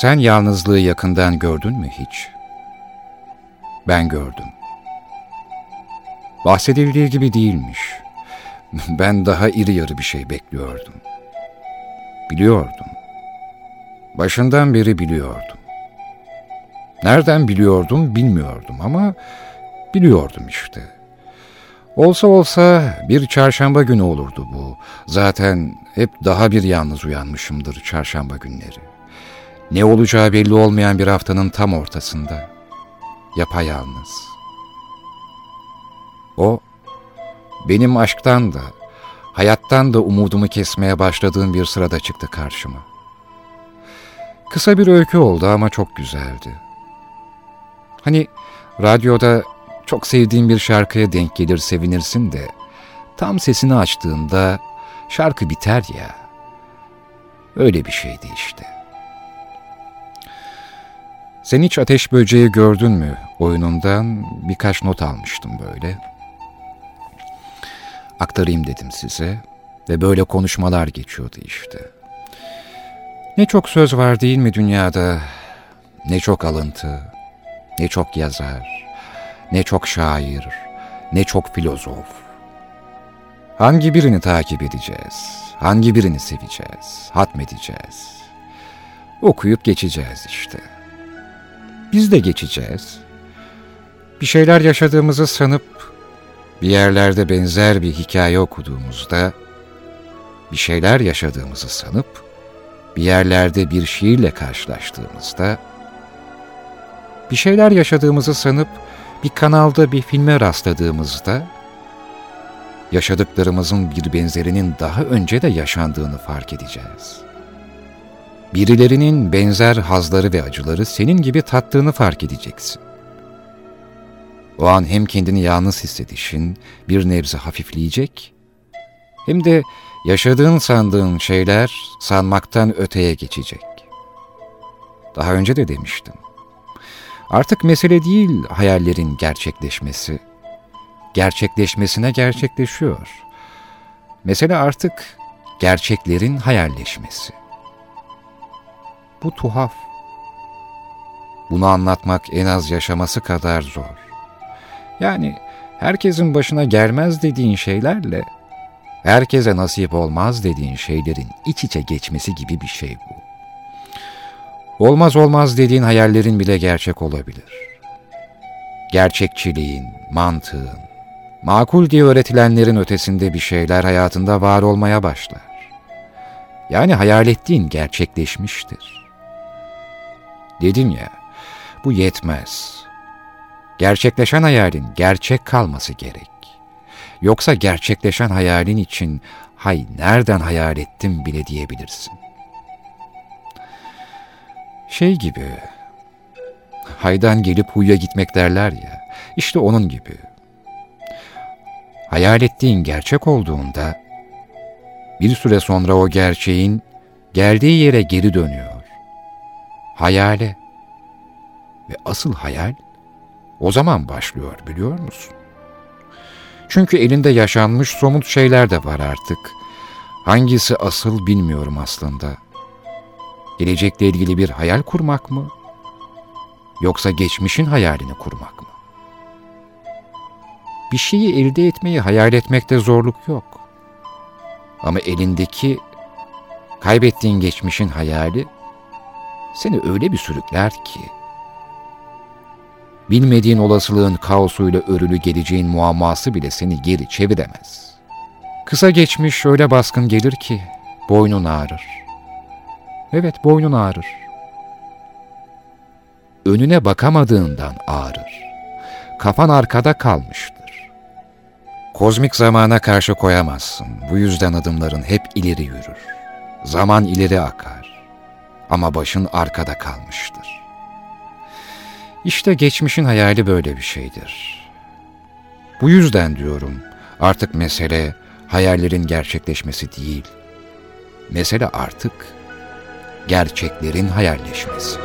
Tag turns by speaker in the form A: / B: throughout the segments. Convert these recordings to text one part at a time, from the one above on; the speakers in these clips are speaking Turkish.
A: Sen yalnızlığı yakından gördün mü hiç? Ben gördüm. Bahsedildiği gibi değilmiş. Ben daha iri yarı bir şey bekliyordum. Biliyordum. Başından beri biliyordum. Nereden biliyordum bilmiyordum ama biliyordum işte. Olsa olsa bir çarşamba günü olurdu bu. Zaten hep daha bir yalnız uyanmışımdır çarşamba günleri. Ne olacağı belli olmayan bir haftanın tam ortasında. Yapayalnız. O, benim aşktan da, hayattan da umudumu kesmeye başladığım bir sırada çıktı karşıma. Kısa bir öykü oldu ama çok güzeldi. Hani radyoda çok sevdiğin bir şarkıya denk gelir sevinirsin de tam sesini açtığında şarkı biter ya. Öyle bir şeydi işte. Sen hiç ateş böceği gördün mü oyunundan birkaç not almıştım böyle. Aktarayım dedim size ve böyle konuşmalar geçiyordu işte. Ne çok söz var değil mi dünyada? Ne çok alıntı, ne çok yazar, ne çok şair, ne çok filozof. Hangi birini takip edeceğiz? Hangi birini seveceğiz? Hatmedeceğiz? Okuyup geçeceğiz işte. Biz de geçeceğiz. Bir şeyler yaşadığımızı sanıp bir yerlerde benzer bir hikaye okuduğumuzda bir şeyler yaşadığımızı sanıp bir yerlerde bir şiirle karşılaştığımızda bir şeyler yaşadığımızı sanıp bir kanalda bir filme rastladığımızda yaşadıklarımızın bir benzerinin daha önce de yaşandığını fark edeceğiz. Birilerinin benzer hazları ve acıları senin gibi tattığını fark edeceksin. O an hem kendini yalnız hissedişin bir nebze hafifleyecek, hem de yaşadığın sandığın şeyler sanmaktan öteye geçecek. Daha önce de demiştim. Artık mesele değil hayallerin gerçekleşmesi. Gerçekleşmesine gerçekleşiyor. Mesele artık gerçeklerin hayalleşmesi. Bu tuhaf. Bunu anlatmak en az yaşaması kadar zor. Yani herkesin başına gelmez dediğin şeylerle herkese nasip olmaz dediğin şeylerin iç içe geçmesi gibi bir şey bu. Olmaz olmaz dediğin hayallerin bile gerçek olabilir. Gerçekçiliğin, mantığın, makul diye öğretilenlerin ötesinde bir şeyler hayatında var olmaya başlar. Yani hayal ettiğin gerçekleşmiştir. Dedim ya, bu yetmez. Gerçekleşen hayalin gerçek kalması gerek. Yoksa gerçekleşen hayalin için hay nereden hayal ettim bile diyebilirsin. Şey gibi, haydan gelip huyya gitmek derler ya, işte onun gibi. Hayal ettiğin gerçek olduğunda, bir süre sonra o gerçeğin geldiği yere geri dönüyor. Hayale. Ve asıl hayal o zaman başlıyor biliyor musun? Çünkü elinde yaşanmış somut şeyler de var artık. Hangisi asıl bilmiyorum aslında.'' Gelecekle ilgili bir hayal kurmak mı? Yoksa geçmişin hayalini kurmak mı? Bir şeyi elde etmeyi hayal etmekte zorluk yok. Ama elindeki kaybettiğin geçmişin hayali seni öyle bir sürükler ki bilmediğin olasılığın kaosuyla örülü geleceğin muamması bile seni geri çeviremez. Kısa geçmiş öyle baskın gelir ki boynun ağrır. Evet boynun ağrır. Önüne bakamadığından ağrır. Kafan arkada kalmıştır. Kozmik zamana karşı koyamazsın. Bu yüzden adımların hep ileri yürür. Zaman ileri akar. Ama başın arkada kalmıştır. İşte geçmişin hayali böyle bir şeydir. Bu yüzden diyorum artık mesele hayallerin gerçekleşmesi değil. Mesele artık gerçeklerin hayalleşmesi.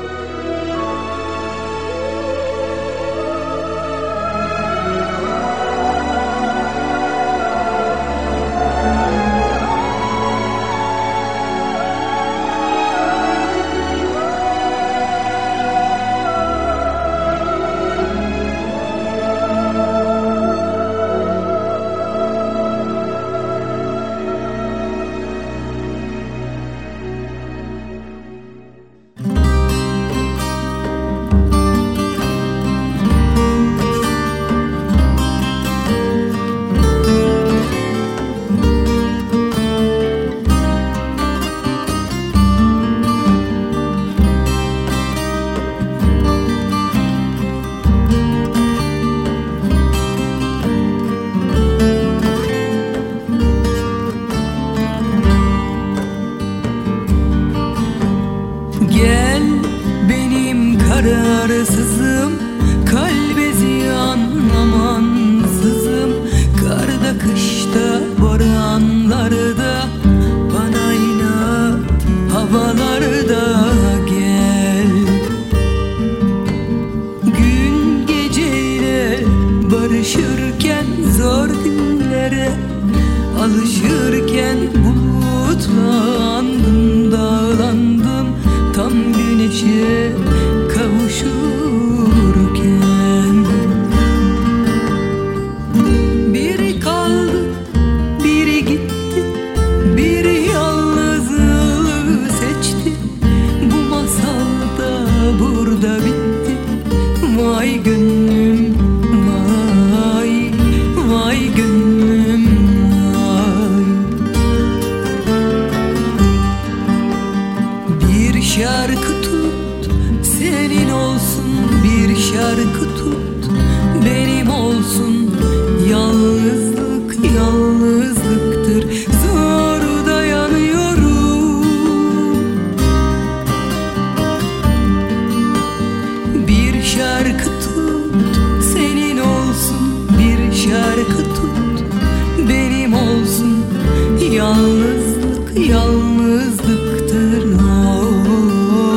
B: Yalnızlıktır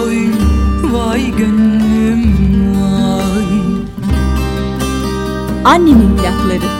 B: Oy vay gönlüm vay
C: Annemin plakları.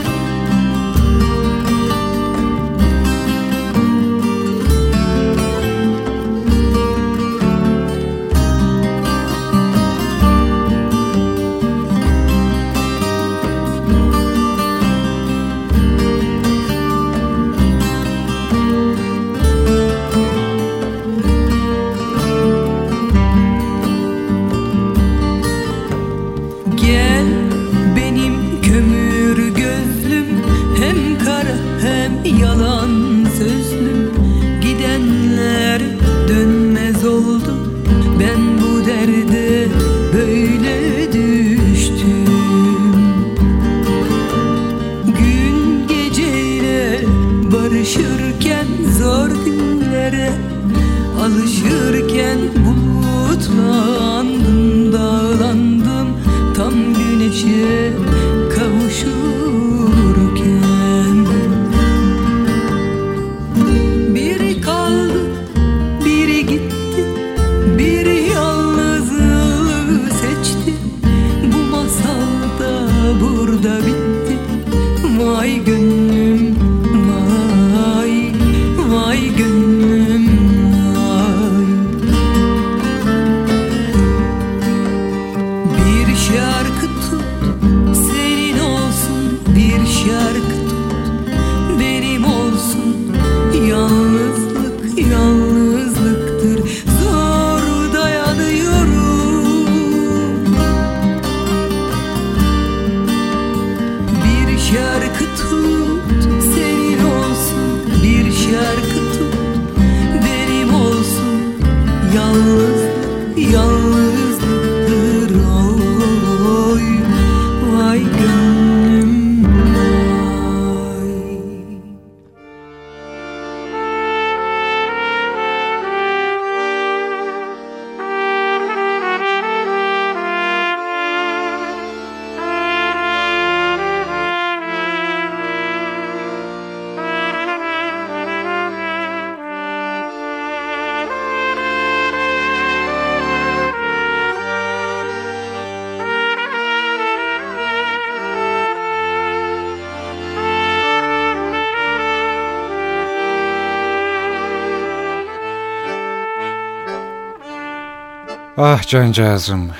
A: Ah cancağızım.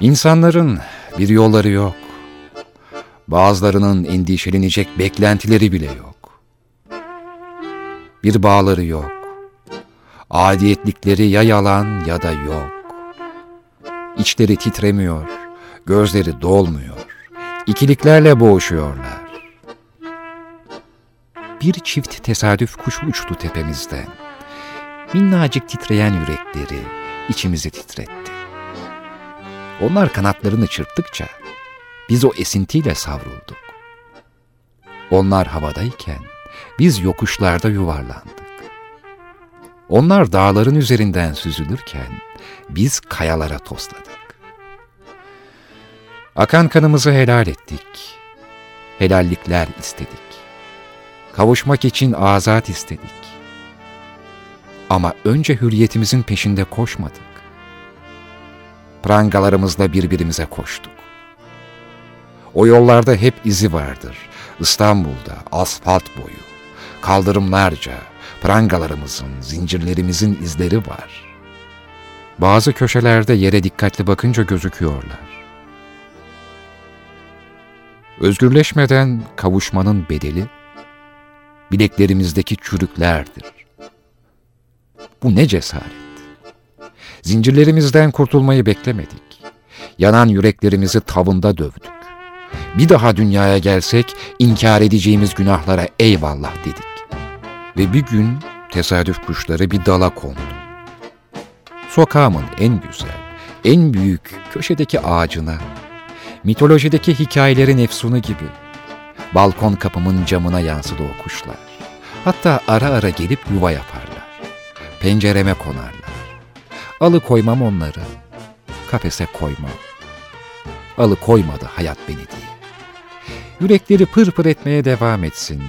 A: İnsanların bir yolları yok. Bazılarının endişelenecek beklentileri bile yok. Bir bağları yok. Adiyetlikleri ya yalan ya da yok. İçleri titremiyor, gözleri dolmuyor. İkiliklerle boğuşuyorlar. Bir çift tesadüf kuşu uçtu tepemizden. Minnacık titreyen yürekleri içimizi titretti. Onlar kanatlarını çırptıkça biz o esintiyle savrulduk. Onlar havadayken biz yokuşlarda yuvarlandık. Onlar dağların üzerinden süzülürken biz kayalara tosladık. Akan kanımızı helal ettik. Helallikler istedik. Kavuşmak için azat istedik. Ama önce hürriyetimizin peşinde koşmadık. Prangalarımızla birbirimize koştuk. O yollarda hep izi vardır. İstanbul'da asfalt boyu, kaldırımlarca, prangalarımızın, zincirlerimizin izleri var. Bazı köşelerde yere dikkatli bakınca gözüküyorlar. Özgürleşmeden kavuşmanın bedeli, bileklerimizdeki çürüklerdir. Bu ne cesaret. Zincirlerimizden kurtulmayı beklemedik. Yanan yüreklerimizi tavında dövdük. Bir daha dünyaya gelsek inkar edeceğimiz günahlara eyvallah dedik. Ve bir gün tesadüf kuşları bir dala kondu. Sokağımın en güzel, en büyük köşedeki ağacına, mitolojideki hikayelerin efsunu gibi, balkon kapımın camına yansıdı o kuşlar. Hatta ara ara gelip yuva yaparlar. Pencereme konarlar. Alı koymam onları, kafese koymam. Alı koymadı hayat beni diye. Yürekleri pır pır etmeye devam etsin,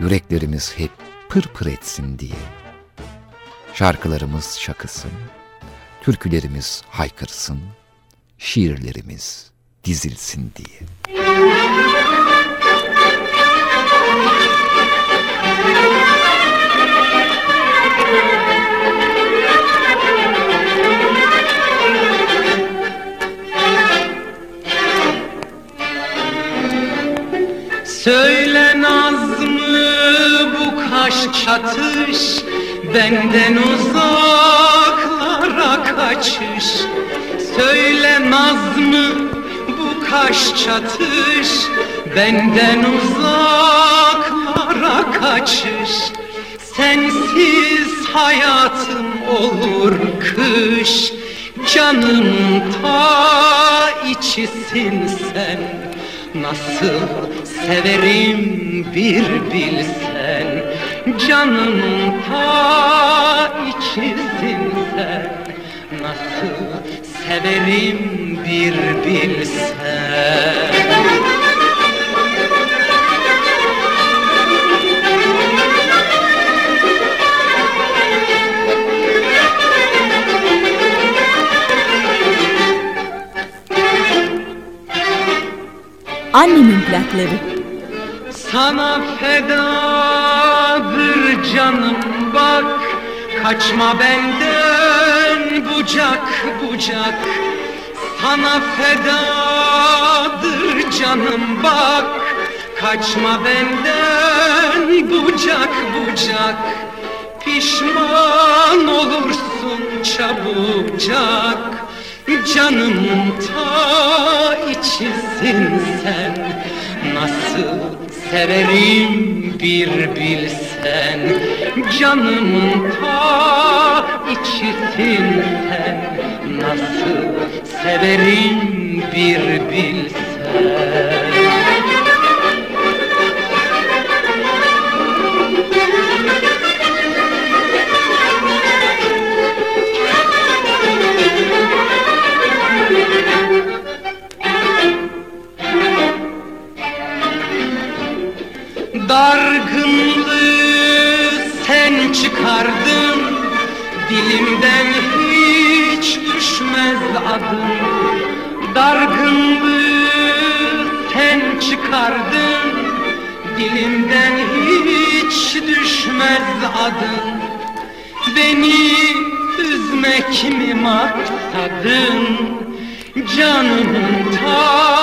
A: yüreklerimiz hep pır pır etsin diye. Şarkılarımız şakısın, türkülerimiz haykırsın, şiirlerimiz dizilsin diye.
D: Söyle Nazlı bu kaş çatış Benden uzaklara kaçış. Söyle Nazlı bu kaş çatış Benden uzaklara kaçış. Sensiz hayatım olur kış Canım ta içisin sen Nasıl severim bir bilsen Canım ta içisin sen. Nasıl severim bir bilsen
E: Annemin plakları.
D: Sana fedadır canım bak. Kaçma benden bucak bucak. Sana fedadır canım bak. Kaçma benden bucak bucak. Pişman olursun çabucak Canım ta içisin sen. Nasıl severim bir bilsen. Canımın ta içisin sen. Nasıl severim bir bilsen Dargınlığı sen çıkardın. Dilimden hiç düşmez adın. Dargınlığı sen çıkardın. Dilimden hiç düşmez adın. Beni üzmek mi maksadın. Canımın ta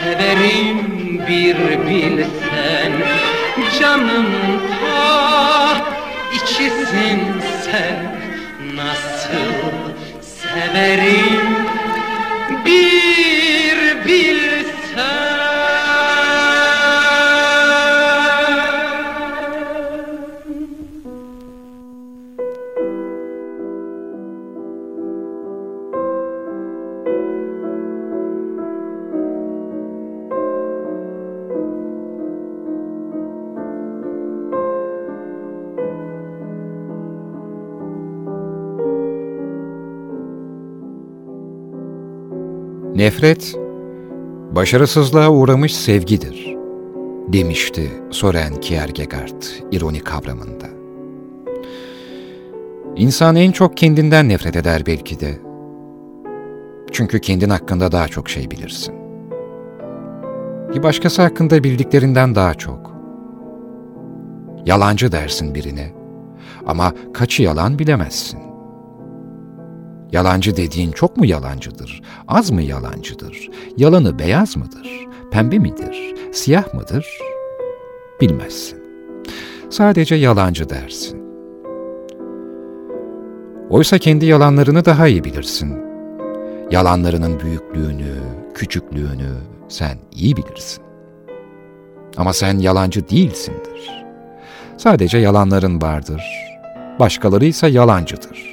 D: severim bir bilsen Canımın ta içisin sen. Nasıl severim bir
A: Nefret, başarısızlığa uğramış sevgidir, demişti Soren Kierkegaard ironi kavramında. İnsan en çok kendinden nefret eder belki de. Çünkü kendin hakkında daha çok şey bilirsin. Bir başkası hakkında bildiklerinden daha çok. Yalancı dersin birine ama kaçı yalan bilemezsin. Yalancı dediğin çok mu yalancıdır, az mı yalancıdır, yalanı beyaz mıdır, pembe midir, siyah mıdır? Bilmezsin. Sadece yalancı dersin. Oysa kendi yalanlarını daha iyi bilirsin. Yalanlarının büyüklüğünü, küçüklüğünü sen iyi bilirsin. Ama sen yalancı değilsindir. Sadece yalanların vardır. Başkaları ise yalancıdır.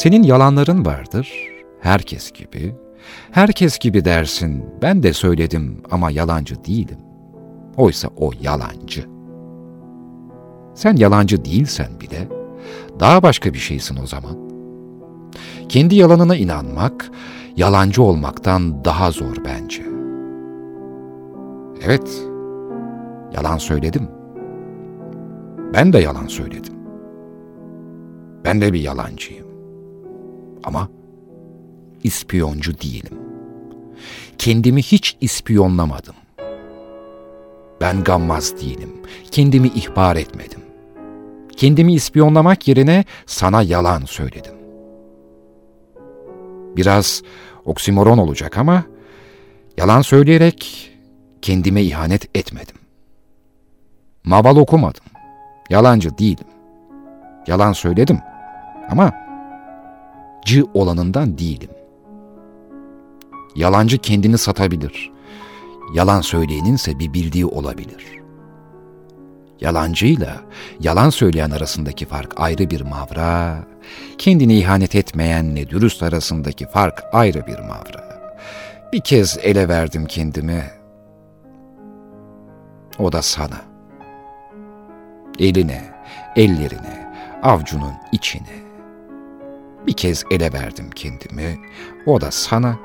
A: Senin yalanların vardır, herkes gibi. Herkes gibi dersin, ben de söyledim ama yalancı değilim. Oysa o yalancı. Sen yalancı değilsen bile, daha başka bir şeysin o zaman. Kendi yalanına inanmak, yalancı olmaktan daha zor bence. Evet, yalan söyledim. Ben de yalan söyledim. Ben de bir yalancıyım. Ama ispiyoncu değilim. Kendimi hiç ispiyonlamadım. Ben gammaz değilim. Kendimi ihbar etmedim. Kendimi ispiyonlamak yerine sana yalan söyledim. Biraz oksimoron olacak ama yalan söyleyerek kendime ihanet etmedim. Maval okumadım. Yalancı değilim. Yalan söyledim ama cı olanından değilim. Yalancı kendini satabilir. Yalan söyleyeninse bir bildiği olabilir. Yalancıyla yalan söyleyen arasındaki fark ayrı bir mavra, kendini ihanet etmeyenle dürüst arasındaki fark ayrı bir mavra. Bir kez ele verdim kendimi, o da sana. Eline, ellerine, avcunun içine. Bir kez ele verdim kendimi, o da sana,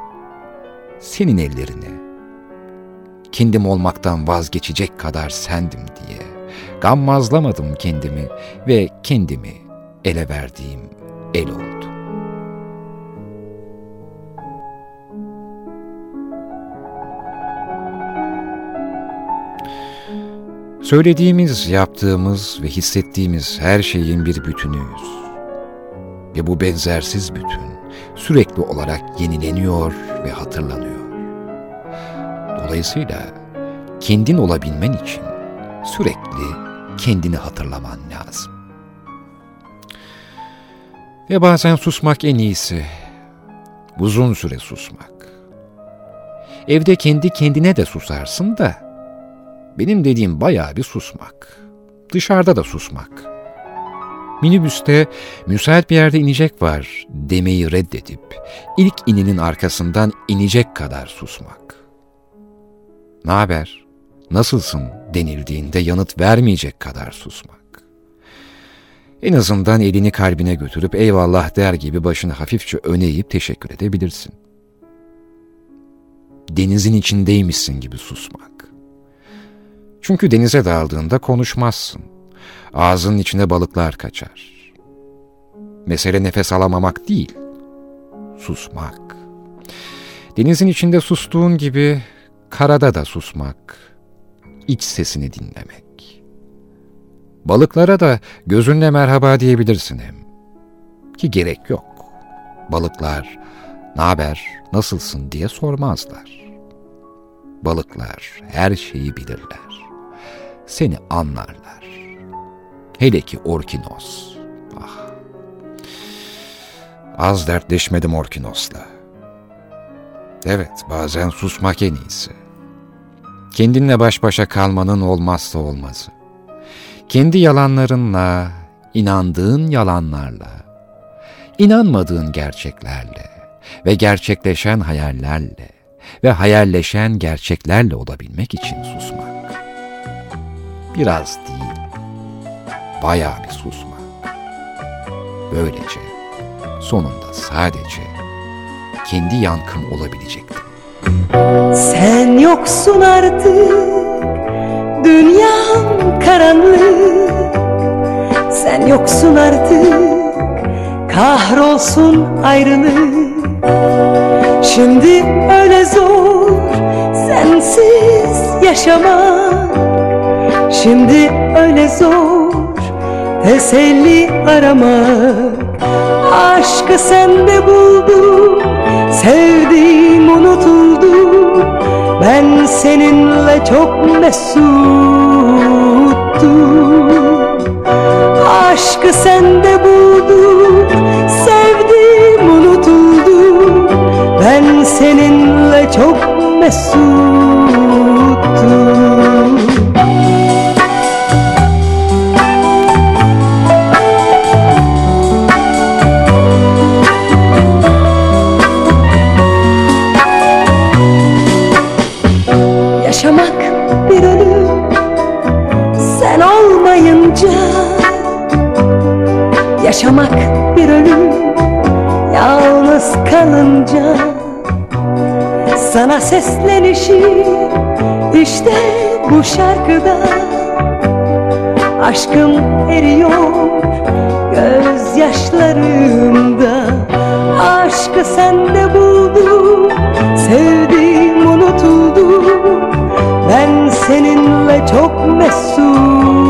A: senin ellerine. Kendim olmaktan vazgeçecek kadar sendim diye.'' gammazlamadım kendimi ve kendimi ele verdiğim el oldu. Söylediğimiz, yaptığımız ve hissettiğimiz her şeyin bir bütünüyüz. Ve bu benzersiz bütün sürekli olarak yenileniyor ve hatırlanıyor. Dolayısıyla kendin olabilmen için sürekli kendini hatırlaman lazım. Ve bazen susmak en iyisi. Uzun süre susmak. Evde kendi kendine de susarsın da benim dediğim bayağı bir susmak. Dışarıda da susmak. Minibüste müsait bir yerde inecek var demeyi reddedip ilk ininin arkasından inecek kadar susmak. Ne haber? nasılsın denildiğinde yanıt vermeyecek kadar susmak. En azından elini kalbine götürüp eyvallah der gibi başını hafifçe öne eğip teşekkür edebilirsin. Denizin içindeymişsin gibi susmak. Çünkü denize daldığında konuşmazsın. Ağzının içine balıklar kaçar. Mesele nefes alamamak değil, susmak. Denizin içinde sustuğun gibi karada da susmak, iç sesini dinlemek. Balıklara da gözünle merhaba diyebilirsin hem. Ki gerek yok. Balıklar, ne haber, nasılsın diye sormazlar. Balıklar her şeyi bilirler. Seni anlarlar. Hele ki Orkinos. Ah. Az dertleşmedim Orkinos'la. Evet, bazen susmak en iyisi. Kendinle baş başa kalmanın olmazsa olmazı. Kendi yalanlarınla, inandığın yalanlarla, inanmadığın gerçeklerle ve gerçekleşen hayallerle ve hayalleşen gerçeklerle olabilmek için susmak. Biraz değil, bayağı bir susmak. Böylece sonunda sadece kendi yankım olabilecekti.
F: Sen yoksun artık, dünyam karanlık. Sen yoksun artık, kahrolsun ayrılık. Şimdi öyle zor, sensiz yaşamak. Şimdi öyle zor, teselli aramak. Aşkı sende buldum. Sevdiğim unutuldu Ben seninle çok mesuttum. Aşkı sende buldum Sevdiğim unutuldu. Ben seninle çok mesuttum Yaşamak bir ölüm. Yalnız kalınca Sana seslenişi işte bu şarkıda. Aşkım eriyor gözyaşlarımda. Aşkı sende buldum Sevdiğim unutuldu Ben seninle çok mesuttum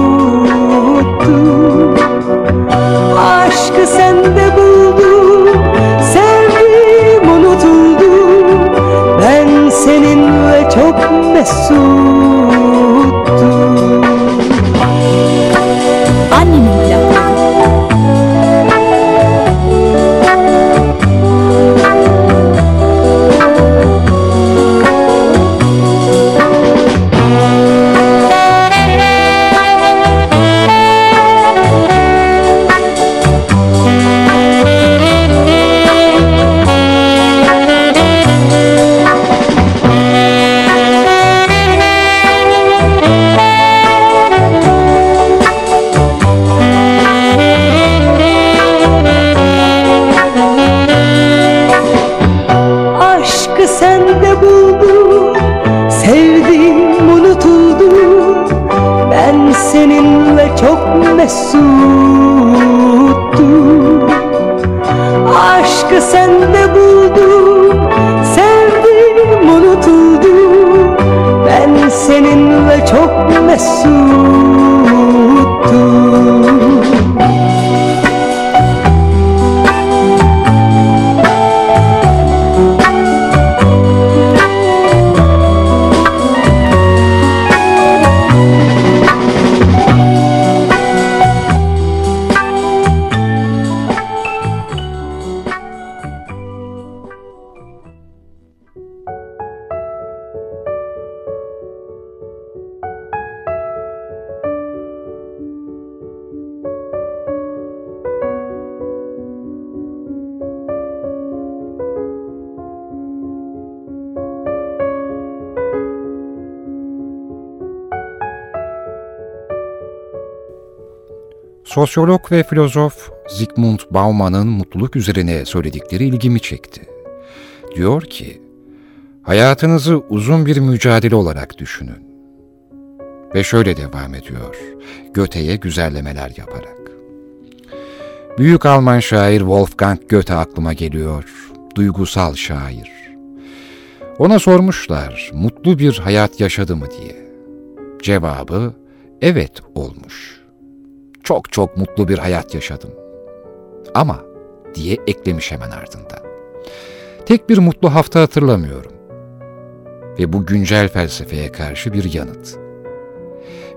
F: çok
A: Sosyolog ve filozof Zygmunt Bauman'ın mutluluk üzerine söyledikleri ilgimi çekti. Diyor ki, hayatınızı uzun bir mücadele olarak düşünün. Ve şöyle devam ediyor, Göte'ye güzellemeler yaparak. Büyük Alman şair Wolfgang Goethe aklıma geliyor, duygusal şair. Ona sormuşlar, mutlu bir hayat yaşadı mı diye. Cevabı, evet olmuş. Çok çok mutlu bir hayat yaşadım. Ama diye eklemiş hemen ardından. Tek bir mutlu hafta hatırlamıyorum. Ve bu güncel felsefeye karşı bir yanıt.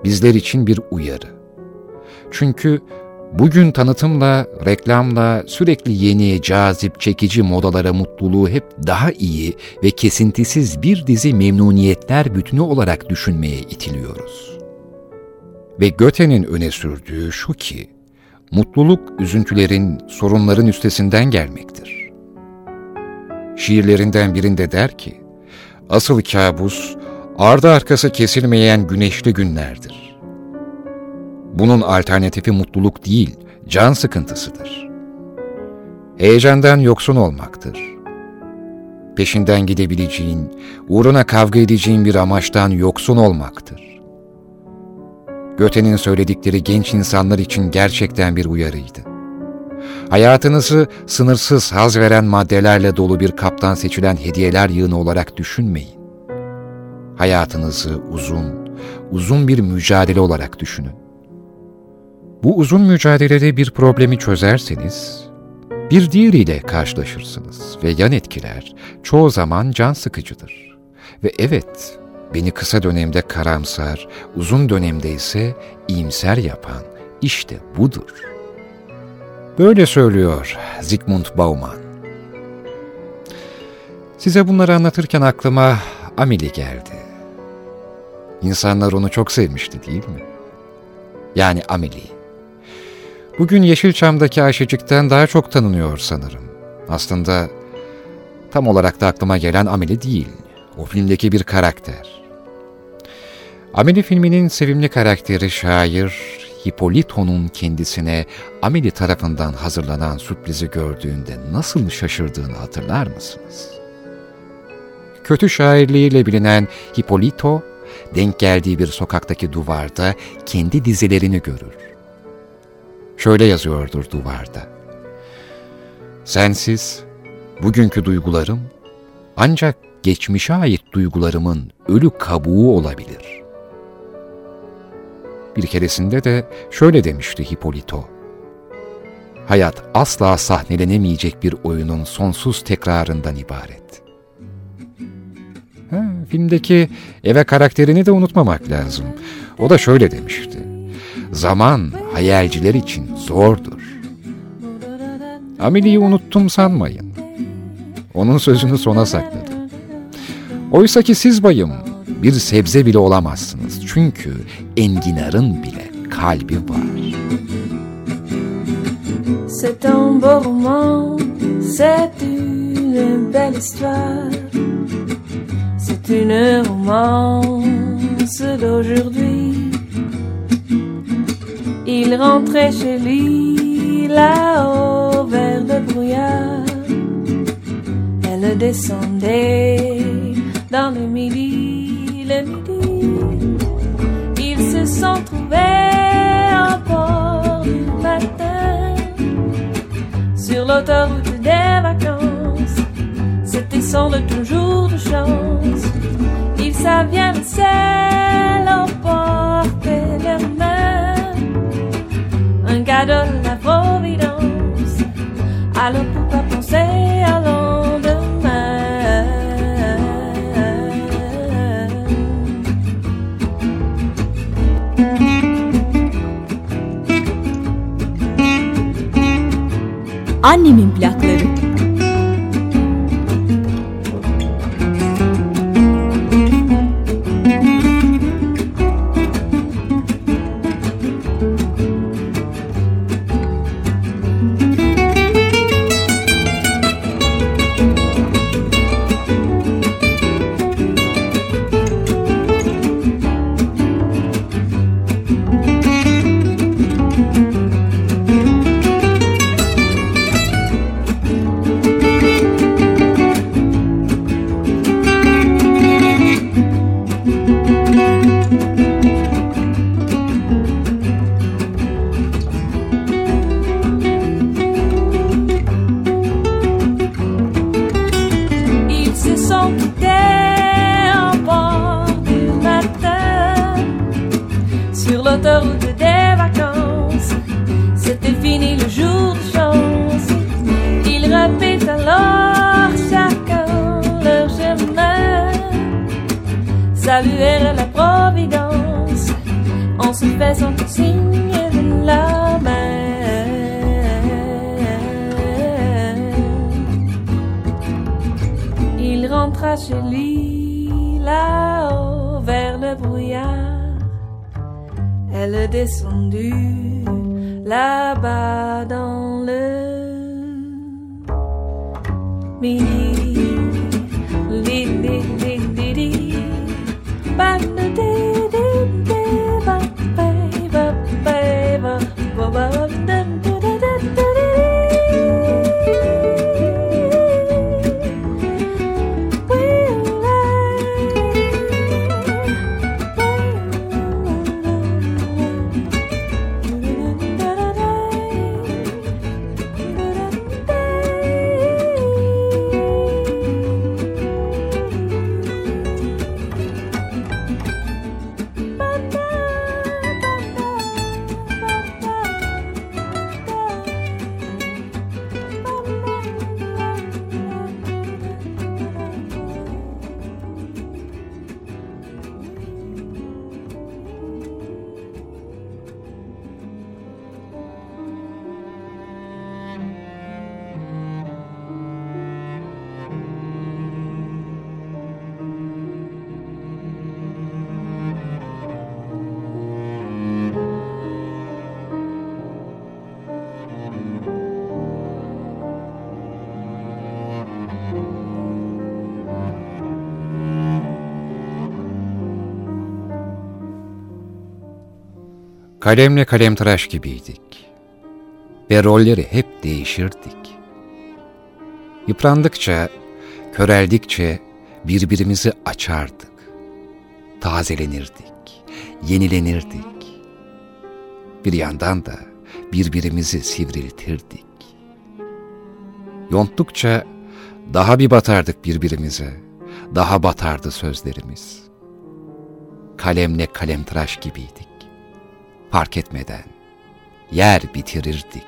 A: Bizler için bir uyarı. Çünkü bugün tanıtımla, reklamla, sürekli yeni, cazip, çekici modalara mutluluğu hep daha iyi ve kesintisiz bir dizi memnuniyetler bütünü olarak düşünmeye itiliyoruz. Ve Göte'nin öne sürdüğü şu ki, mutluluk üzüntülerin, sorunların üstesinden gelmektir. Şiirlerinden birinde der ki, asıl kabus, ardı arkası kesilmeyen güneşli günlerdir. Bunun alternatifi mutluluk değil, can sıkıntısıdır. Heyecandan yoksun olmaktır. peşinden gidebileceğin, uğruna kavga edeceğin bir amaçtan yoksun olmaktır. Göte'nin söyledikleri genç insanlar için gerçekten bir uyarıydı. Hayatınızı sınırsız haz veren maddelerle dolu bir kaptan seçilen hediyeler yığını olarak düşünmeyin. Hayatınızı uzun, uzun bir mücadele olarak düşünün. Bu uzun mücadelede bir problemi çözerseniz, bir diğeriyle karşılaşırsınız ve yan etkiler çoğu zaman can sıkıcıdır. Ve evet, beni kısa dönemde karamsar, uzun dönemde ise iyimser yapan işte budur. Böyle söylüyor Zygmunt Bauman. Size bunları anlatırken aklıma Amelie geldi. İnsanlar onu çok sevmişti değil mi? Yani Amelie. Bugün Yeşilçam'daki Ayşecik'ten daha çok tanınıyor sanırım. Aslında tam olarak da aklıma gelen Amelie değil. O filmdeki bir karakter. Amelie filminin sevimli karakteri şair Hippolito'nun kendisine Amelie tarafından hazırlanan sürprizi gördüğünde nasıl şaşırdığını hatırlar mısınız? Kötü şairliğiyle bilinen Hippolito, denk geldiği bir sokaktaki duvarda kendi dizilerini görür şöyle yazıyordur duvarda. Sensiz bugünkü duygularım ancak geçmişe ait duygularımın ölü kabuğu olabilir. Bir keresinde de şöyle demişti Hipolito. Hayat asla sahnelenemeyecek bir oyunun sonsuz tekrarından ibaret. Ha, filmdeki eve karakterini de unutmamak lazım. O da şöyle demişti. Zaman hayalciler için zordur. Ameli'yi unuttum sanmayın. Onun sözünü sona sakladım. Oysa ki siz bayım bir sebze bile olamazsınız. Çünkü enginarın bile kalbi var.
E: C'est un beau roman, c'est une belle histoire. C'est une romance d'aujourd'hui. Il rentrait chez lui là-haut vers le brouillard. Elle descendait dans le midi, le. Ils se sont trouvés port du matin sur l'autoroute des vacances. C'était sans le toujours de chance. Ils savaient le sel emporter leurs mains un cadeau de la providence. Alors pourquoi penser
G: Annemin plakları
A: Kalemle kalemtıraş gibiydik. Ve rolleri hep değişirdik. Yıprandıkça, köreldikçe birbirimizi açardık. Tazelenirdik, yenilenirdik. Bir yandan da birbirimizi sivriltirdik. Yonttukça daha bir batardık birbirimize, daha batardı sözlerimiz. Kalemle kalemtıraş gibiydik. Fark etmeden yer bitirirdik.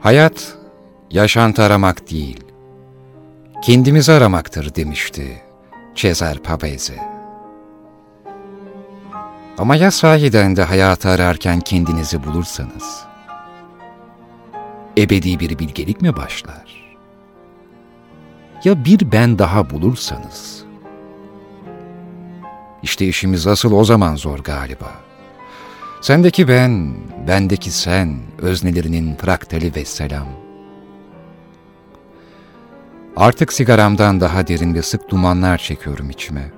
A: Hayat, yaşantı aramak değil, kendimizi aramaktır demişti Cesar Pavese. Ama ya sahiden de hayatı ararken kendinizi bulursanız? Ebedi bir bilgelik mi başlar? Ya bir ben daha bulursanız? İşte işimiz asıl o zaman zor galiba. Sendeki ben, bendeki sen, öznelerinin fraktali ve selam. Artık sigaramdan daha derin ve sık dumanlar çekiyorum içime.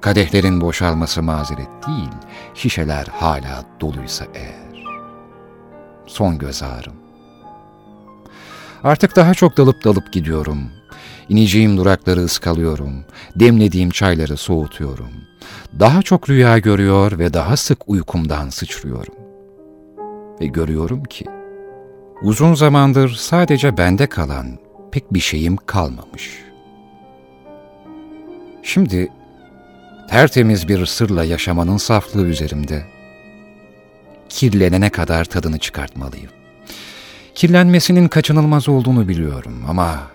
A: Kadehlerin boşalması mazeret değil, şişeler hala doluysa eğer. Son göz ağrım. Artık daha çok dalıp dalıp gidiyorum. İneceğim durakları ıskalıyorum. Demlediğim çayları soğutuyorum. Daha çok rüya görüyor ve daha sık uykumdan sıçrıyorum. Ve görüyorum ki uzun zamandır sadece bende kalan pek bir şeyim kalmamış. Şimdi tertemiz bir sırla yaşamanın saflığı üzerimde. Kirlenene kadar tadını çıkartmalıyım. Kirlenmesinin kaçınılmaz olduğunu biliyorum ama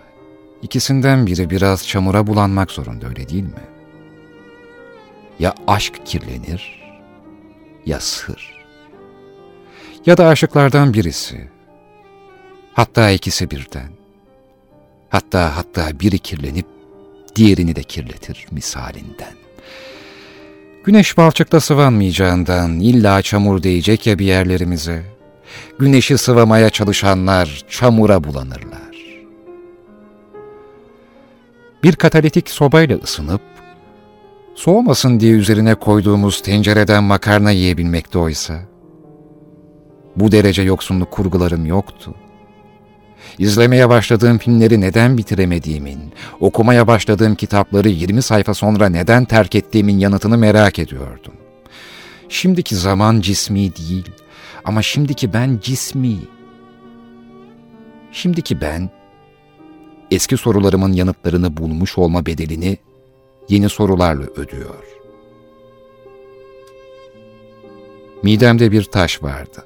A: ikisinden biri biraz çamura bulanmak zorunda öyle değil mi? Ya aşk kirlenir ya sır. Ya da aşıklardan birisi. Hatta ikisi birden. Hatta hatta biri kirlenip diğerini de kirletir misalinden. Güneş balçıkta sıvanmayacağından illa çamur değecek ya bir yerlerimize. Güneşi sıvamaya çalışanlar çamura bulanırlar. Bir katalitik sobayla ısınıp, soğumasın diye üzerine koyduğumuz tencereden makarna yiyebilmekte oysa. Bu derece yoksunluk kurgularım yoktu. İzlemeye başladığım filmleri neden bitiremediğimin, okumaya başladığım kitapları 20 sayfa sonra neden terk ettiğimin yanıtını merak ediyordum. Şimdiki zaman cismi değil ama şimdiki ben cismi. Şimdiki ben eski sorularımın yanıtlarını bulmuş olma bedelini yeni sorularla ödüyor. Midemde bir taş vardı.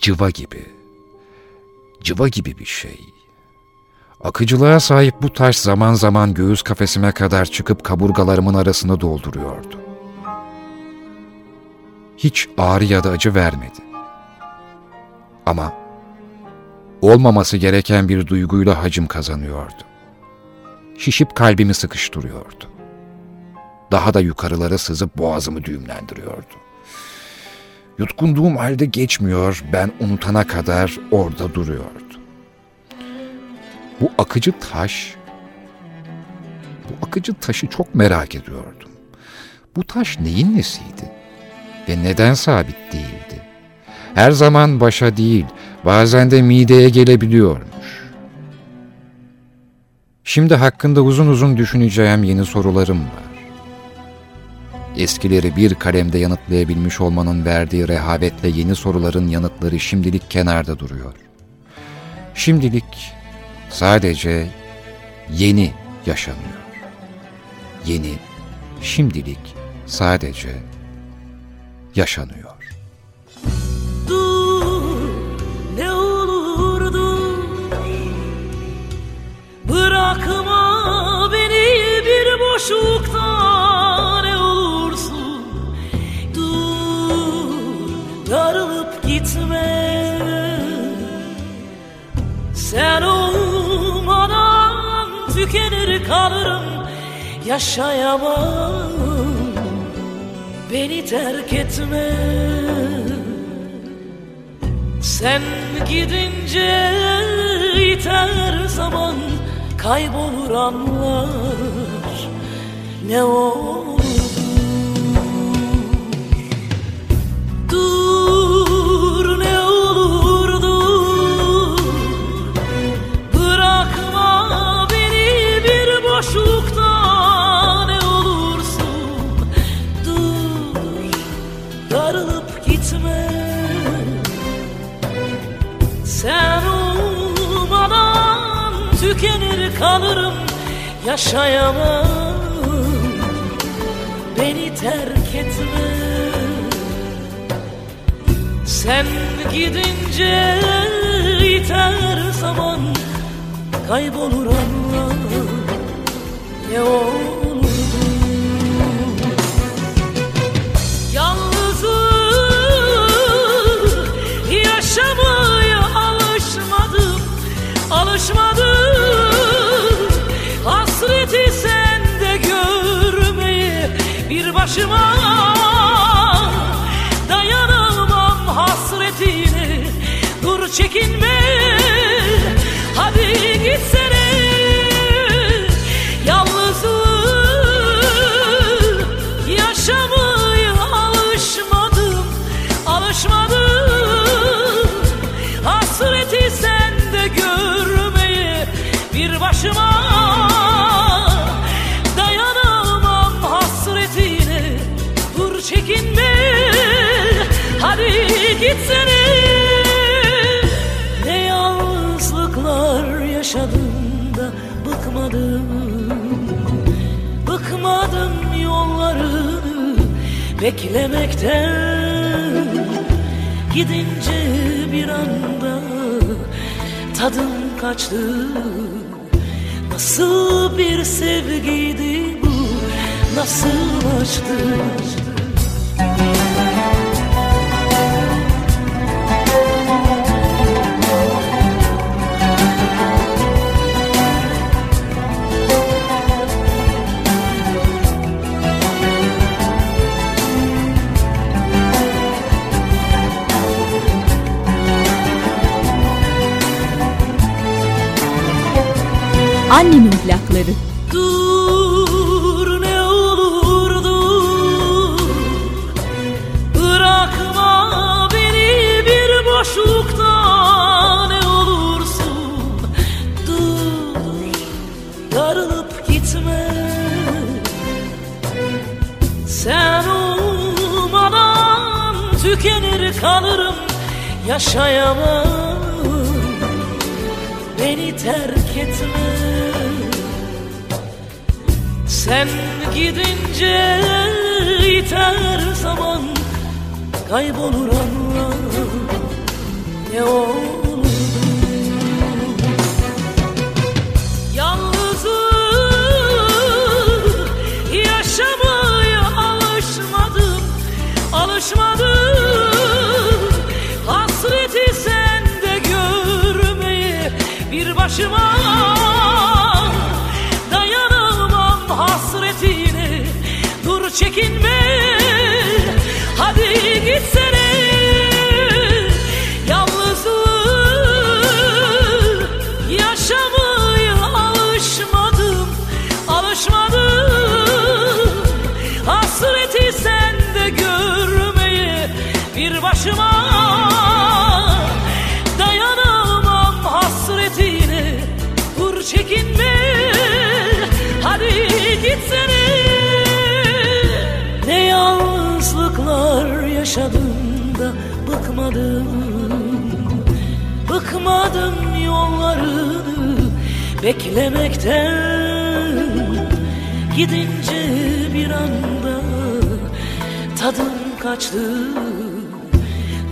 A: Cıva gibi cıva gibi bir şey. Akıcılığa sahip bu taş zaman zaman göğüs kafesime kadar çıkıp kaburgalarımın arasını dolduruyordu. Hiç ağrı ya da acı vermedi. Ama olmaması gereken bir duyguyla hacim kazanıyordu. Şişip kalbimi sıkıştırıyordu. Daha da yukarılara sızıp boğazımı düğümlendiriyordu. Yutkunduğum halde geçmiyor, ben unutana kadar orada duruyordu. Bu akıcı taş, bu akıcı taşı çok merak ediyordum. Bu taş neyin nesiydi? Ve neden sabit değildi? Her zaman başa değil, bazen de mideye gelebiliyormuş. Şimdi hakkında uzun uzun düşüneceğim yeni sorularım var eskileri bir kalemde yanıtlayabilmiş olmanın verdiği rehavetle yeni soruların yanıtları şimdilik kenarda duruyor. Şimdilik sadece yeni yaşanıyor. Yeni, şimdilik sadece yaşanıyor.
E: Dur, ne olur dur, bırakma beni bir boşlukta. Sen olmadan tükenir kalırım Yaşayamam. Beni terk etme. Sen gidince iter zaman Kaybolur anlar. Ne olur Yaşayamam. Beni terk etme. Sen gidince iter zaman kaybolur anlar ne olurdu başıma dayanamam hasretine. Dur çekinme. Hadi gitsene beklemekten gidince bir anda tadım kaçtı. Nasıl bir sevgiydi bu? Nasıl açtı
G: Annemin plakları.
E: Dur ne olur dur Bırakma beni bir boşlukta ne olursun. Dur darılıp gitme. Sen olmadan tükenir kalırım Yaşayamam. Beni terk etme Sen gidince iter zaman kaybolur anlar ne olur. Yalnızım yaşamaya alışmadım alışmadım. Hasreti sende görmeye bir başıma çekinme. Hadi gitsene. Yalnızım yaşamaya alışmadım alışmadım. Hasreti sende görmeye bir başıma bıkmadım bıkmadım yollarını beklemekten. Gidince bir anda tadım kaçtı.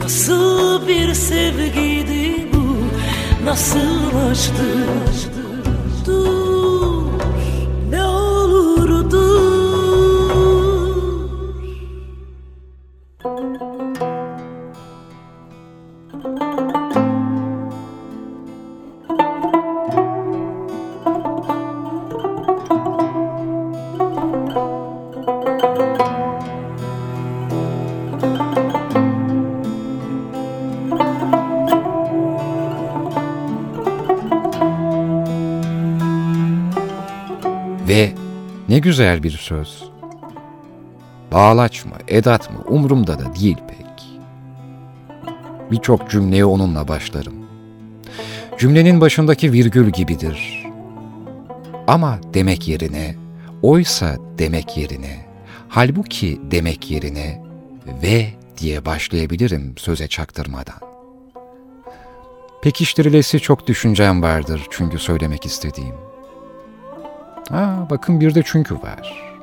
E: Nasıl bir sevgiydi bu? Nasıl açtı Dur
A: güzel bir söz. Bağlaç mı, edat mı umurumda da değil pek. Birçok cümleye onunla başlarım. Cümlenin başındaki virgül gibidir. Ama demek yerine, oysa demek yerine, halbuki demek yerine ve diye başlayabilirim söze çaktırmadan. Pekiştirilesi çok düşüncem vardır çünkü söylemek istediğim. Ha, bakın bir de çünkü var.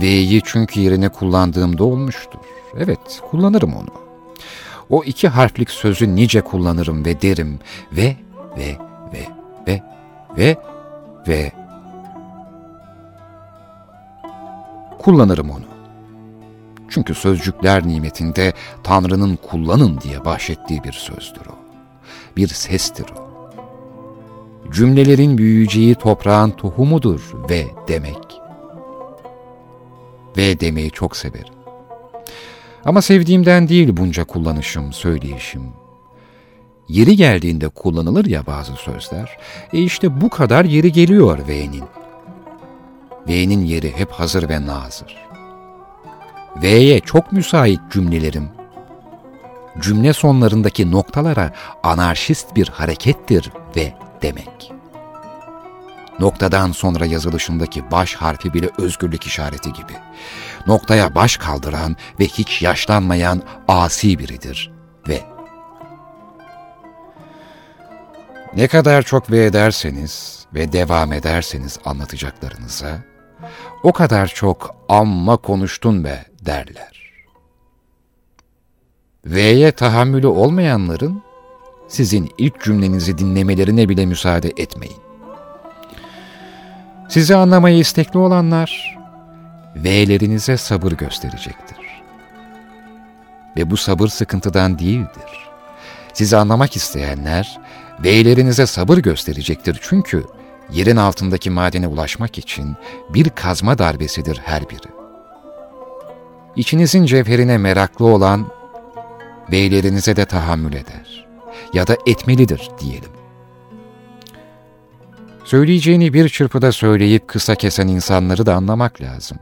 A: V'yi çünkü yerine kullandığımda olmuştur. Evet, kullanırım onu. O iki harflik sözü nice kullanırım ve derim ve ve ve ve ve ve kullanırım onu. Çünkü sözcükler nimetinde Tanrı'nın kullanın diye bahşettiği bir sözdür o. Bir sestir o. Cümlelerin büyüyeceği toprağın tohumudur ve demek. Ve demeyi çok severim. Ama sevdiğimden değil bunca kullanışım, söyleyişim. Yeri geldiğinde kullanılır ya bazı sözler. E işte bu kadar yeri geliyor V'nin. V'nin yeri hep hazır ve nazır. V'ye çok müsait cümlelerim. Cümle sonlarındaki noktalara anarşist bir harekettir ve demek. Noktadan sonra yazılışındaki baş harfi bile özgürlük işareti gibi. Noktaya baş kaldıran ve hiç yaşlanmayan asi biridir ve ne kadar çok ve ederseniz ve devam ederseniz anlatacaklarınıza, o kadar çok amma konuştun be derler. V'ye tahammülü olmayanların sizin ilk cümlenizi dinlemelerine bile müsaade etmeyin. Sizi anlamaya istekli olanlar V'lerinize sabır gösterecektir. Ve bu sabır sıkıntıdan değildir. Sizi anlamak isteyenler V'lerinize sabır gösterecektir çünkü yerin altındaki madene ulaşmak için bir kazma darbesidir her biri. İçinizin cevherine meraklı olan beylerinize de tahammül eder ya da etmelidir diyelim. Söyleyeceğini bir çırpıda söyleyip kısa kesen insanları da anlamak lazım.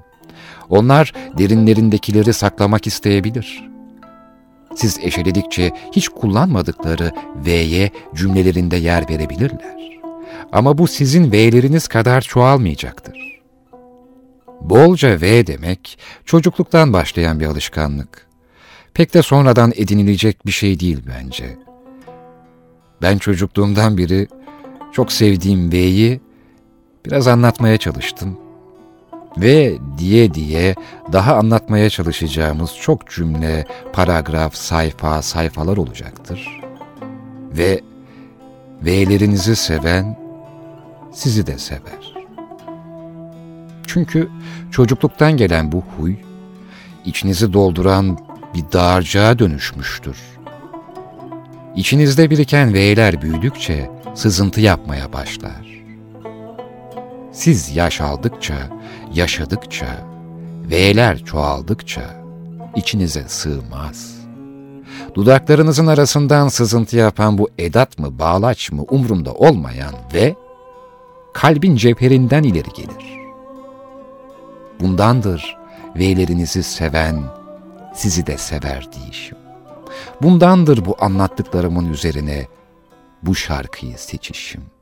A: Onlar derinlerindekileri saklamak isteyebilir. Siz eşeledikçe hiç kullanmadıkları V'ye cümlelerinde yer verebilirler. Ama bu sizin V'leriniz kadar çoğalmayacaktır. Bolca V demek çocukluktan başlayan bir alışkanlık. Pek de sonradan edinilecek bir şey değil bence. Ben çocukluğumdan beri çok sevdiğim V'yi biraz anlatmaya çalıştım. Ve diye diye daha anlatmaya çalışacağımız çok cümle, paragraf, sayfa, sayfalar olacaktır. Ve V'lerinizi seven sizi de sever. Çünkü çocukluktan gelen bu huy, içinizi dolduran bir dağarcığa dönüşmüştür. İçinizde biriken V'ler büyüdükçe sızıntı yapmaya başlar. Siz yaş aldıkça, yaşadıkça, V'ler çoğaldıkça içinize sığmaz. Dudaklarınızın arasından sızıntı yapan bu edat mı, bağlaç mı umrumda olmayan ve kalbin cepherinden ileri gelir. Bundandır V'lerinizi seven, sizi de sever deyişim. Bundandır bu anlattıklarımın üzerine bu şarkıyı seçişim.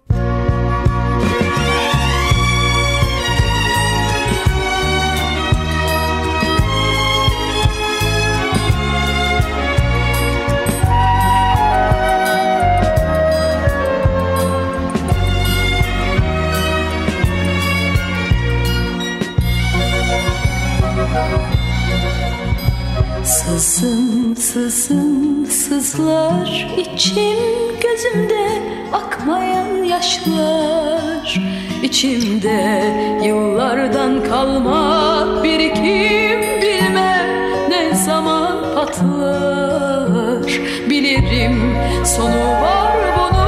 C: Sızım sızım sızlar içim gözümde akmayan yaşlar. İçimde yıllardan kalma birikim bilmem ne zaman patlar. Bilirim sonu var bunun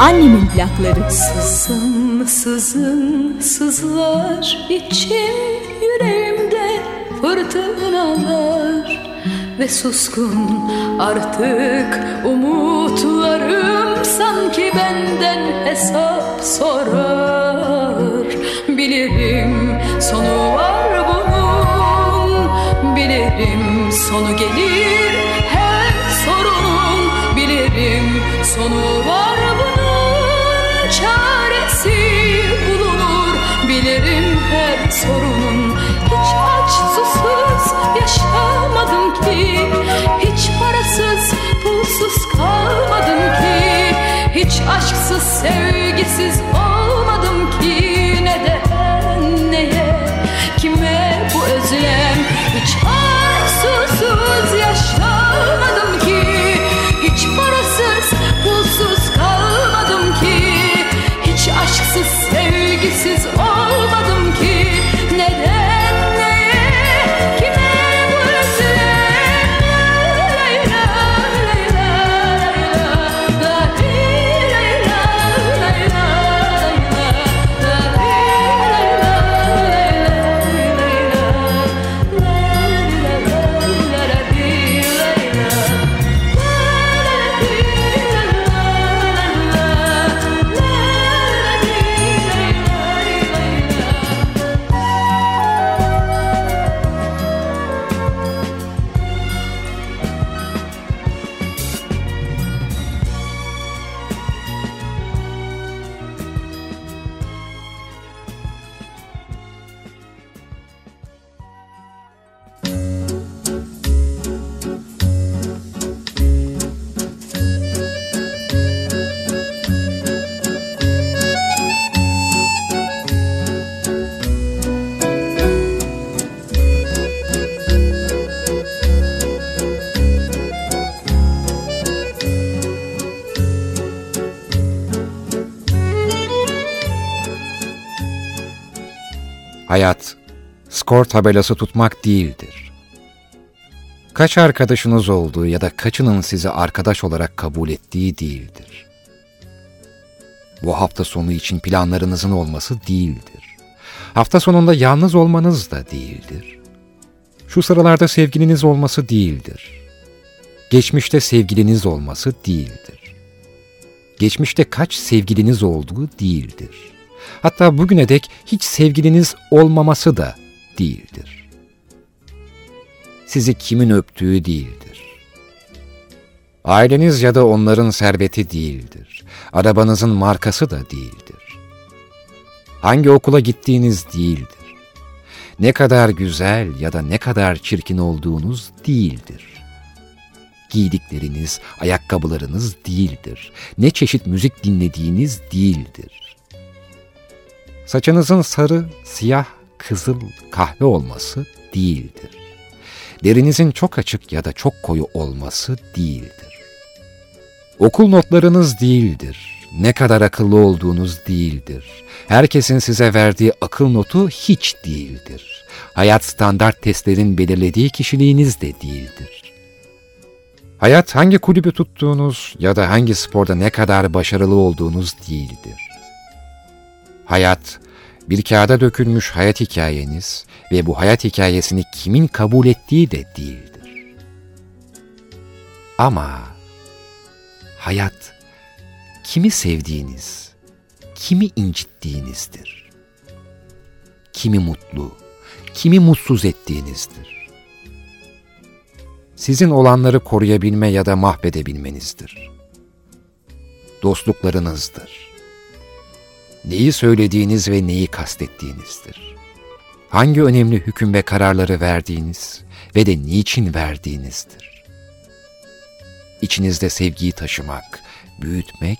H: Annemin plakları.
C: Sızım sızım sızlar içim yüreğimde fırtınalar. Ve suskun artık umutlarım sanki benden hesap sorar. Bilirim sonu var bunun bilirim sonu gelir her sorunun. Bilirim sonu
A: places skor tabelası tutmak değildir. Kaç arkadaşınız olduğu ya da kaçının sizi arkadaş olarak kabul ettiği değildir. Bu hafta sonu için planlarınızın olması değildir. Hafta sonunda yalnız olmanız da değildir. Şu sıralarda sevgiliniz olması değildir. Geçmişte sevgiliniz olması değildir. Geçmişte kaç sevgiliniz olduğu değildir. Hatta bugüne dek hiç sevgiliniz olmaması da değildir. Sizi kimin öptüğü değildir. Aileniz ya da onların serveti değildir. Arabanızın markası da değildir. Hangi okula gittiğiniz değildir. Ne kadar güzel ya da ne kadar çirkin olduğunuz değildir. Giydikleriniz, ayakkabılarınız değildir. Ne çeşit müzik dinlediğiniz değildir. Saçınızın sarı, siyah, kızıl, kahve olması değildir. Derinizin çok açık ya da çok koyu olması değildir. Okul notlarınız değildir. Ne kadar akıllı olduğunuz değildir. Herkesin size verdiği akıl notu hiç değildir. Hayat standart testlerin belirlediği kişiliğiniz de değildir. Hayat hangi kulübü tuttuğunuz ya da hangi sporda ne kadar başarılı olduğunuz değildir. Hayat, bir kağıda dökülmüş hayat hikayeniz ve bu hayat hikayesini kimin kabul ettiği de değildir. Ama hayat, kimi sevdiğiniz, kimi incittiğinizdir. Kimi mutlu, kimi mutsuz ettiğinizdir. Sizin olanları koruyabilme ya da mahvedebilmenizdir. Dostluklarınızdır neyi söylediğiniz ve neyi kastettiğinizdir. Hangi önemli hüküm ve kararları verdiğiniz ve de niçin verdiğinizdir. İçinizde sevgiyi taşımak, büyütmek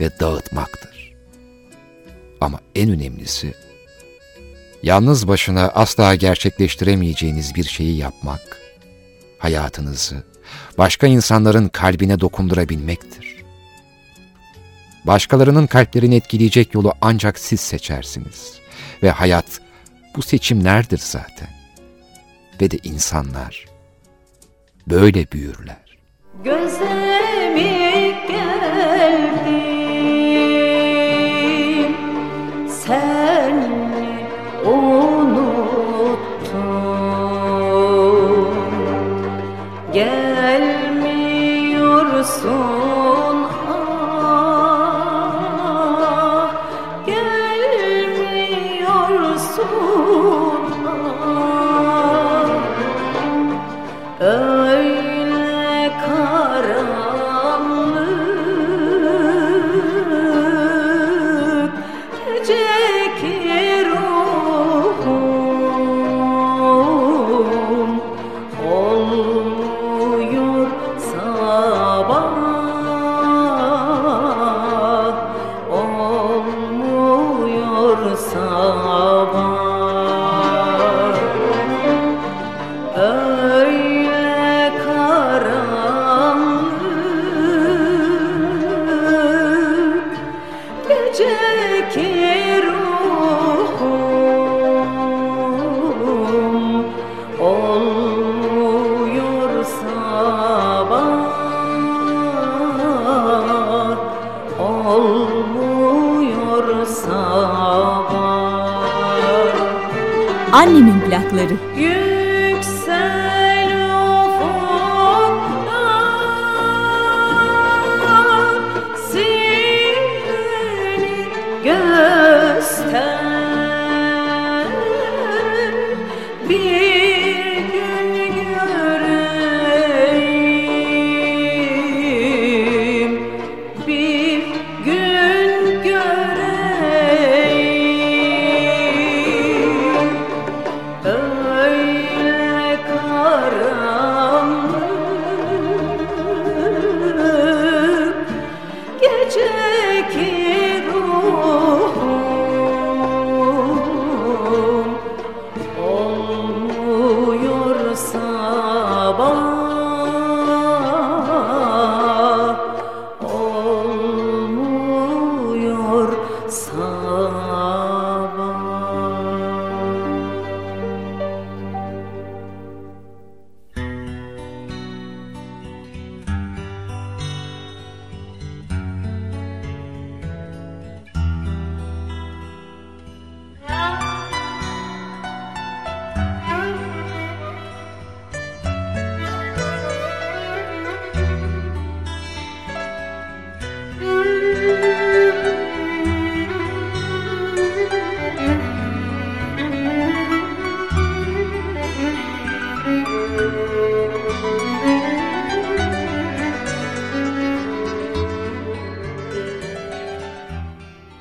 A: ve dağıtmaktır. Ama en önemlisi, yalnız başına asla gerçekleştiremeyeceğiniz bir şeyi yapmak, hayatınızı başka insanların kalbine dokundurabilmektir. Başkalarının kalplerini etkileyecek yolu ancak siz seçersiniz. Ve hayat bu seçimlerdir zaten. Ve de insanlar böyle büyürler.
C: Gözemi
F: Annemin plakları.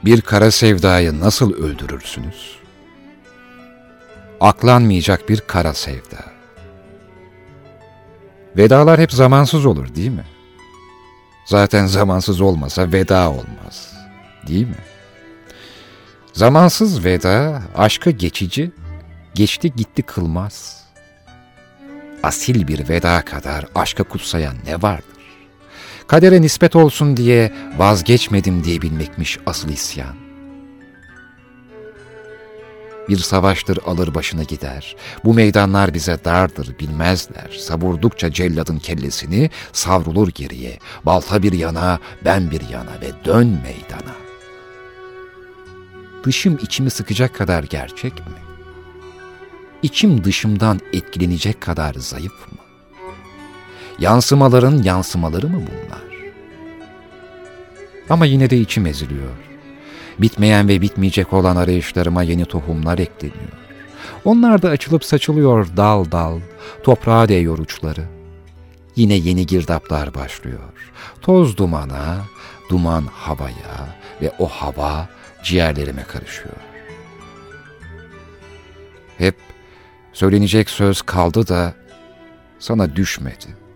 I: Bir
A: kara sevdayı nasıl öldürürsünüz? Aklanmayacak bir kara sevda. Vedalar hep zamansız olur değil mi? Zaten zamansız olmasa veda olmaz. Değil mi? Zamansız veda aşkı geçici, geçti gitti kılmaz. Asil bir veda kadar aşka kutsayan ne vardır? Kadere nispet olsun diye vazgeçmedim diyebilmekmiş asıl isyan. Bir savaştır alır başına gider. Bu meydanlar bize dardır bilmezler. Savurdukça celladın kellesini savrulur geriye. Balta bir yana, ben bir yana ve dön meydana. Dışım içimi sıkacak kadar gerçek mi? İçim dışımdan etkilenecek kadar zayıf mı? Yansımaların yansımaları mı bunlar? Ama yine de içim eziliyor. Bitmeyen ve bitmeyecek olan arayışlarıma yeni tohumlar ekleniyor. Onlar da açılıp saçılıyor dal dal, toprağa değiyor uçları. Yine yeni girdaplar başlıyor. Toz dumana, duman havaya ve o hava ciğerlerime karışıyor. Hep söylenecek söz kaldı da sana düşmedi.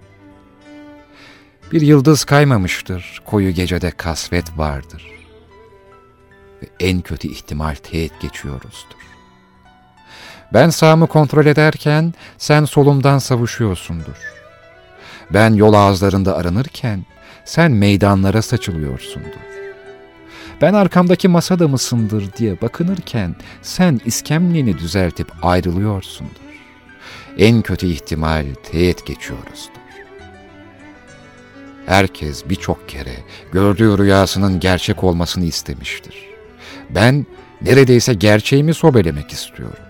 A: Bir yıldız kaymamıştır, koyu gecede kasvet vardır. Ve en kötü ihtimal teğet geçiyoruzdur. Ben sağımı kontrol ederken sen solumdan savuşuyorsundur. Ben yol ağızlarında aranırken sen meydanlara saçılıyorsundur. Ben arkamdaki masada mısındır diye bakınırken sen iskemleni düzeltip ayrılıyorsundur. En kötü ihtimal teğet geçiyoruzdur. Herkes birçok kere gördüğü rüyasının gerçek olmasını istemiştir. Ben Neredeyse gerçeğimi sobelemek istiyorum.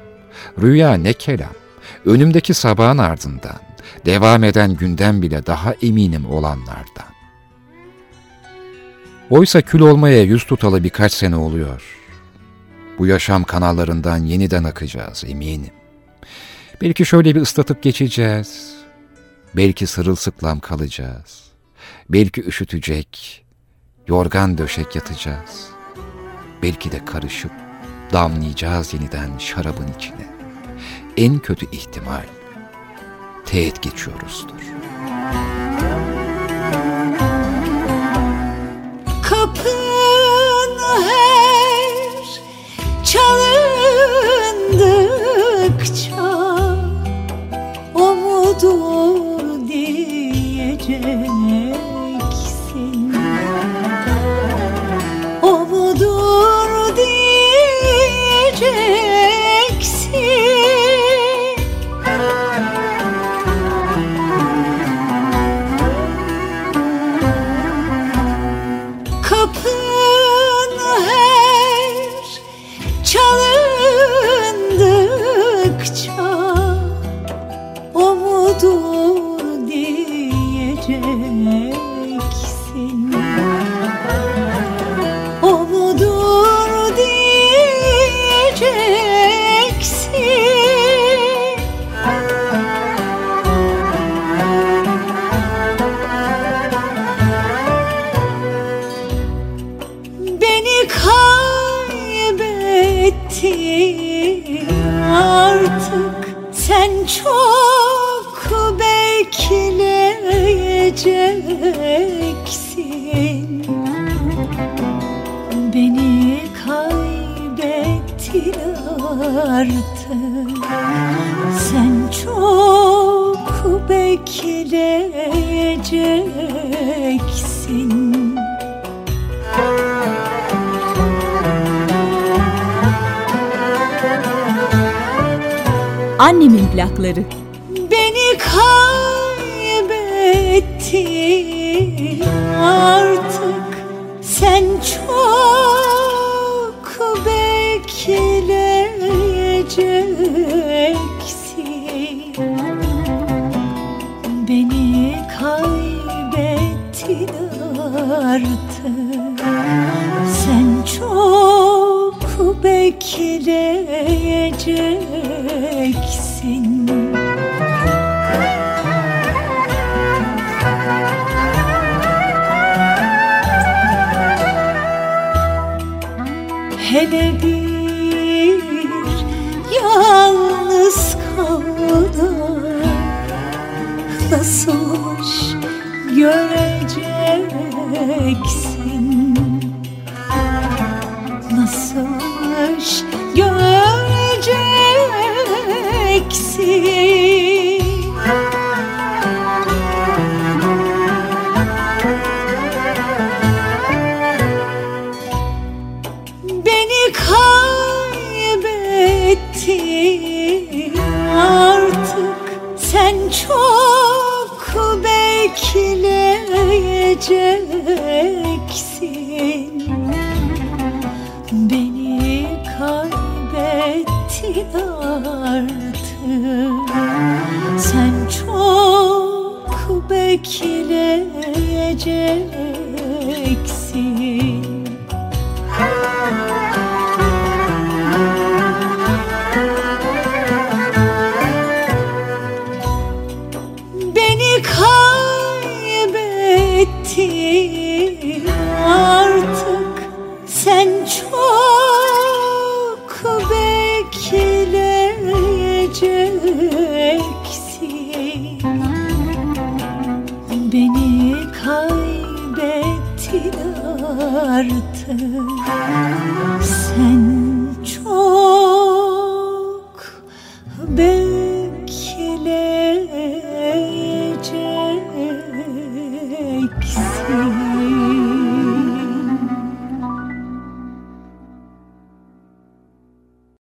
A: Rüya ne kelam. Önümdeki sabahın ardından, devam eden günden bile daha eminim olanlardan. Oysa kül olmaya yüz tutalı birkaç sene oluyor. Bu yaşam kanallarından yeniden akacağız eminim. Belki şöyle bir ıslatıp geçeceğiz. Belki sırılsıklam kalacağız. Belki üşütecek, yorgan döşek yatacağız. Belki de karışıp damlayacağız yeniden şarabın içine. En kötü ihtimal teğet geçiyoruzdur.
J: Kapın her çalındıkça bekleyeceksin Hele bir yalnız kaldım Nasıl hoş göreceksin göreceksin